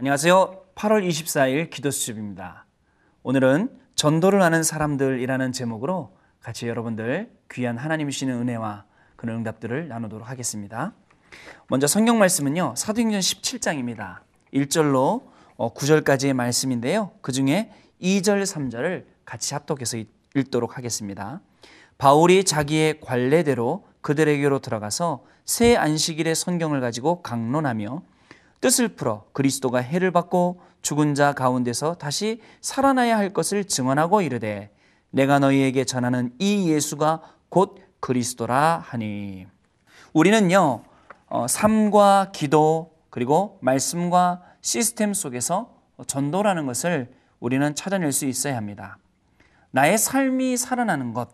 안녕하세요. 8월 24일 기도 수첩입니다. 오늘은 전도를 하는 사람들이라는 제목으로 같이 여러분들 귀한 하나님 주시는 은혜와 그런 응답들을 나누도록 하겠습니다. 먼저 성경 말씀은요. 사도행전 17장입니다. 1절로 9절까지의 말씀인데요. 그 중에 2절, 3절을 같이 합독해서 읽도록 하겠습니다. 바울이 자기의 관례대로 그들에게로 들어가서 새 안식일의 성경을 가지고 강론하며 뜻을 풀어 그리스도가 해를 받고 죽은 자 가운데서 다시 살아나야 할 것을 증언하고 이르되 내가 너희에게 전하는 이 예수가 곧 그리스도라 하니 우리는요 어, 삶과 기도 그리고 말씀과 시스템 속에서 전도라는 것을 우리는 찾아낼 수 있어야 합니다. 나의 삶이 살아나는 것,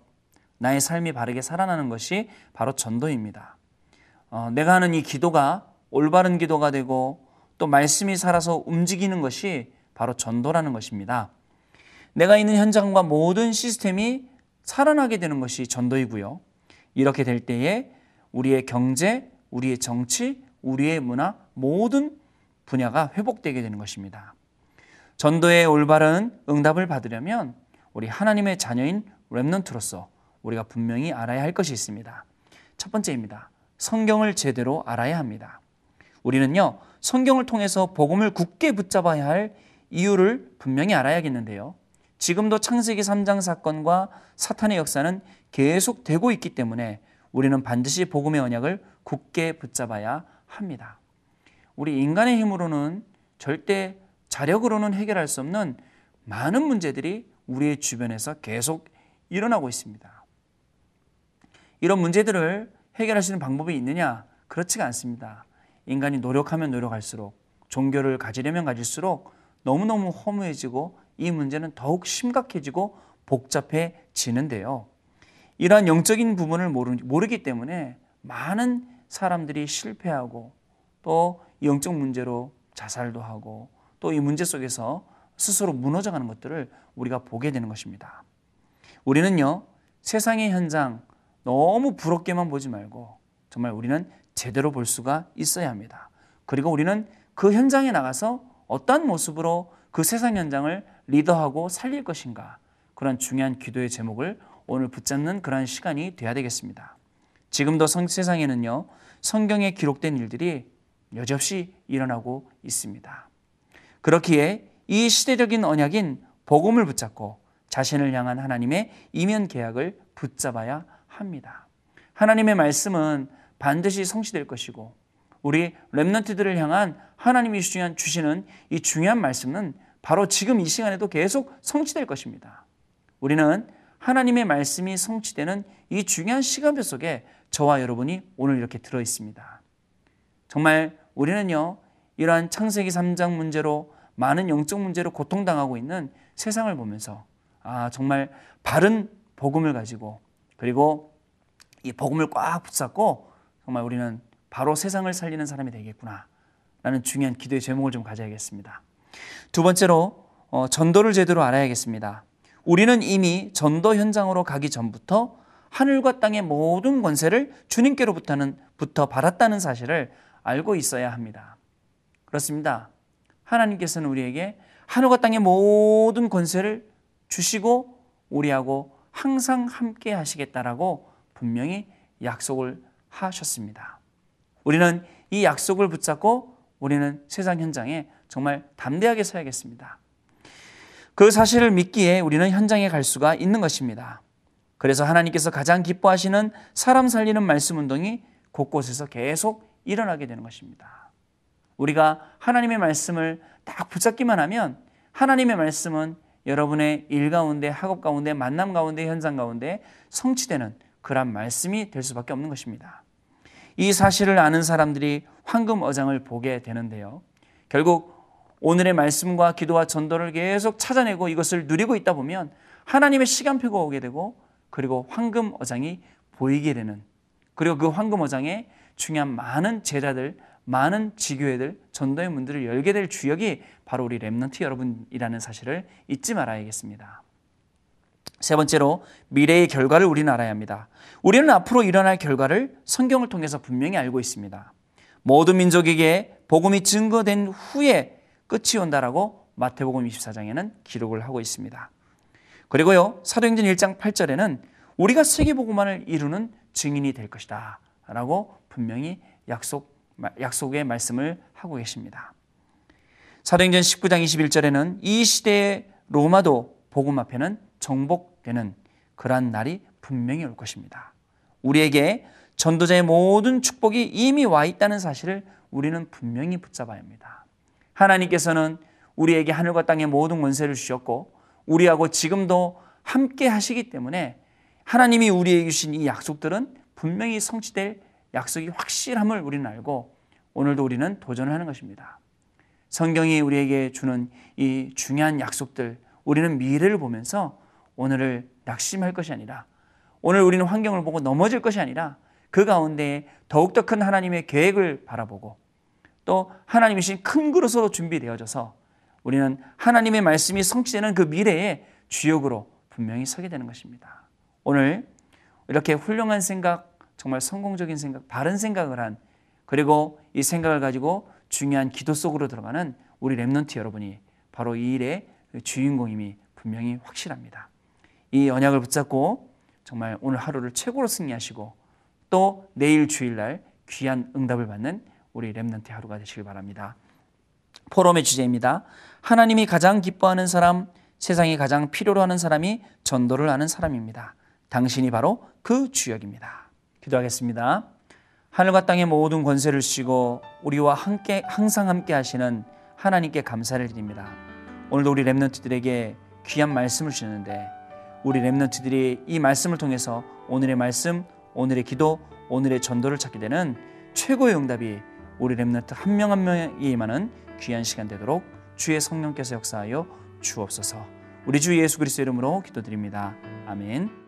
나의 삶이 바르게 살아나는 것이 바로 전도입니다. 어, 내가 하는 이 기도가 올바른 기도가 되고 또 말씀이 살아서 움직이는 것이 바로 전도라는 것입니다. 내가 있는 현장과 모든 시스템이 살아나게 되는 것이 전도이고요. 이렇게 될 때에 우리의 경제, 우리의 정치, 우리의 문화 모든 분야가 회복되게 되는 것입니다. 전도의 올바른 응답을 받으려면 우리 하나님의 자녀인 렘넌트로서 우리가 분명히 알아야 할 것이 있습니다. 첫 번째입니다. 성경을 제대로 알아야 합니다. 우리는요, 성경을 통해서 복음을 굳게 붙잡아야 할 이유를 분명히 알아야겠는데요. 지금도 창세기 3장 사건과 사탄의 역사는 계속되고 있기 때문에 우리는 반드시 복음의 언약을 굳게 붙잡아야 합니다. 우리 인간의 힘으로는 절대 자력으로는 해결할 수 없는 많은 문제들이 우리의 주변에서 계속 일어나고 있습니다. 이런 문제들을 해결할 수 있는 방법이 있느냐? 그렇지가 않습니다. 인간이 노력하면 노력할수록 종교를 가지려면 가질수록 너무너무 허무해지고 이 문제는 더욱 심각해지고 복잡해지는데요. 이러한 영적인 부분을 모르 기 때문에 많은 사람들이 실패하고 또 영적 문제로 자살도 하고 또 이 문제 속에서 스스로 무너져가는 것들을 우리가 보게 되는 것입니다. 우리는요, 세상의 현장 너무 부럽게만 보지 말고 정말 우리는 제대로 볼 수가 있어야 합니다. 그리고 우리는 그 현장에 나가서 어떤 모습으로 그 세상 현장을 리더하고 살릴 것인가 그런 중요한 기도의 제목을 오늘 붙잡는 그러한 시간이 돼야 되겠습니다. 지금도 성, 세상에는요 성경에 기록된 일들이 여지없이 일어나고 있습니다. 그렇기에 이 시대적인 언약인 복음을 붙잡고 자신을 향한 하나님의 이면 계약을 붙잡아야 합니다. 하나님의 말씀은 반드시 성취될 것이고 우리 렘넌트들을 향한 하나님이 주시는, 주시는 이 중요한 말씀은 바로 지금 이 시간에도 계속 성취될 것입니다. 우리는 하나님의 말씀이 성취되는 이 중요한 시간표 속에 저와 여러분이 오늘 이렇게 들어 있습니다. 정말 우리는요, 이러한 창세기 3장 문제로 많은 영적 문제로 고통당하고 있는 세상을 보면서 아, 정말 바른 복음을 가지고 그리고 이 복음을 꽉 붙잡고 정말 우리는 바로 세상을 살리는 사람이 되겠구나. 라는 중요한 기도의 제목을 좀 가져야겠습니다. 두 번째로, 어, 전도를 제대로 알아야겠습니다. 우리는 이미 전도 현장으로 가기 전부터 하늘과 땅의 모든 권세를 주님께로부터는 부터 받았다는 사실을 알고 있어야 합니다. 그렇습니다. 하나님께서는 우리에게 하늘과 땅의 모든 권세를 주시고 우리하고 항상 함께 하시겠다라고 분명히 약속을 하셨습니다. 우리는 이 약속을 붙잡고 우리는 세상 현장에 정말 담대하게 서야겠습니다. 그 사실을 믿기에 우리는 현장에 갈 수가 있는 것입니다. 그래서 하나님께서 가장 기뻐하시는 사람 살리는 말씀 운동이 곳곳에서 계속 일어나게 되는 것입니다. 우리가 하나님의 말씀을 딱 붙잡기만 하면 하나님의 말씀은 여러분의 일 가운데, 학업 가운데, 만남 가운데, 현장 가운데 성취되는 그런 말씀이 될 수밖에 없는 것입니다. 이 사실을 아는 사람들이 황금 어장을 보게 되는데요. 결국 오늘의 말씀과 기도와 전도를 계속 찾아내고 이것을 누리고 있다 보면 하나님의 시간표가 오게 되고 그리고 황금 어장이 보이게 되는 그리고 그 황금 어장에 중요한 많은 제자들, 많은 지교회들, 전도의 문들을 열게 될 주역이 바로 우리 랩런트 여러분이라는 사실을 잊지 말아야겠습니다. 세 번째로 미래의 결과를 우리는 알아야 합니다. 우리는 앞으로 일어날 결과를 성경을 통해서 분명히 알고 있습니다. 모든 민족에게 복음이 증거된 후에 끝이 온다라고 마태복음 24장에는 기록을 하고 있습니다. 그리고요, 사도행전 1장 8절에는 우리가 세계 복음만을 이루는 증인이 될 것이다. 라고 분명히 약속, 약속의 말씀을 하고 계십니다. 사도행전 19장 21절에는 이 시대의 로마도 복음 앞에는 정복되는 그러한 날이 분명히 올 것입니다. 우리에게 전도자의 모든 축복이 이미 와 있다는 사실을 우리는 분명히 붙잡아야 합니다. 하나님께서는 우리에게 하늘과 땅의 모든 권세를 주셨고 우리하고 지금도 함께 하시기 때문에 하나님이 우리에게 주신 이 약속들은 분명히 성취될 약속이 확실함을 우리는 알고 오늘도 우리는 도전을 하는 것입니다. 성경이 우리에게 주는 이 중요한 약속들, 우리는 미래를 보면서 오늘을 낙심할 것이 아니라 오늘 우리는 환경을 보고 넘어질 것이 아니라 그 가운데 더욱더 큰 하나님의 계획을 바라보고 또 하나님이 주신 큰 그릇으로 준비되어져서 우리는 하나님의 말씀이 성취되는 그 미래의 주역으로 분명히 서게 되는 것입니다. 오늘 이렇게 훌륭한 생각, 정말 성공적인 생각, 바른 생각을 한 그리고 이 생각을 가지고 중요한 기도 속으로 들어가는 우리 remnant 여러분이 바로 이 일의 주인공임이 분명히 확실합니다. 이 언약을 붙잡고 정말 오늘 하루를 최고로 승리하시고 또 내일 주일날 귀한 응답을 받는 우리 remnant 하루가 되시길 바랍니다. 포럼의 주제입니다. 하나님이 가장 기뻐하는 사람, 세상이 가장 필요로 하는 사람이 전도를 하는 사람입니다. 당신이 바로 그 주역입니다. 기도하겠습니다. 하늘과 땅의 모든 권세를 주시고 우리와 함께 항상 함께 하시는 하나님께 감사를 드립니다. 오늘도 우리 렘넌트들에게 귀한 말씀을 주셨는데 우리 렘넌트들이 이 말씀을 통해서 오늘의 말씀, 오늘의 기도, 오늘의 전도를 찾게 되는 최고의 응답이 우리 렘넌트 한 명 한 명에게만은 귀한 시간 되도록 주의 성령께서 역사하여 주옵소서. 우리 주 예수 그리스도 이름으로 기도드립니다. 아멘.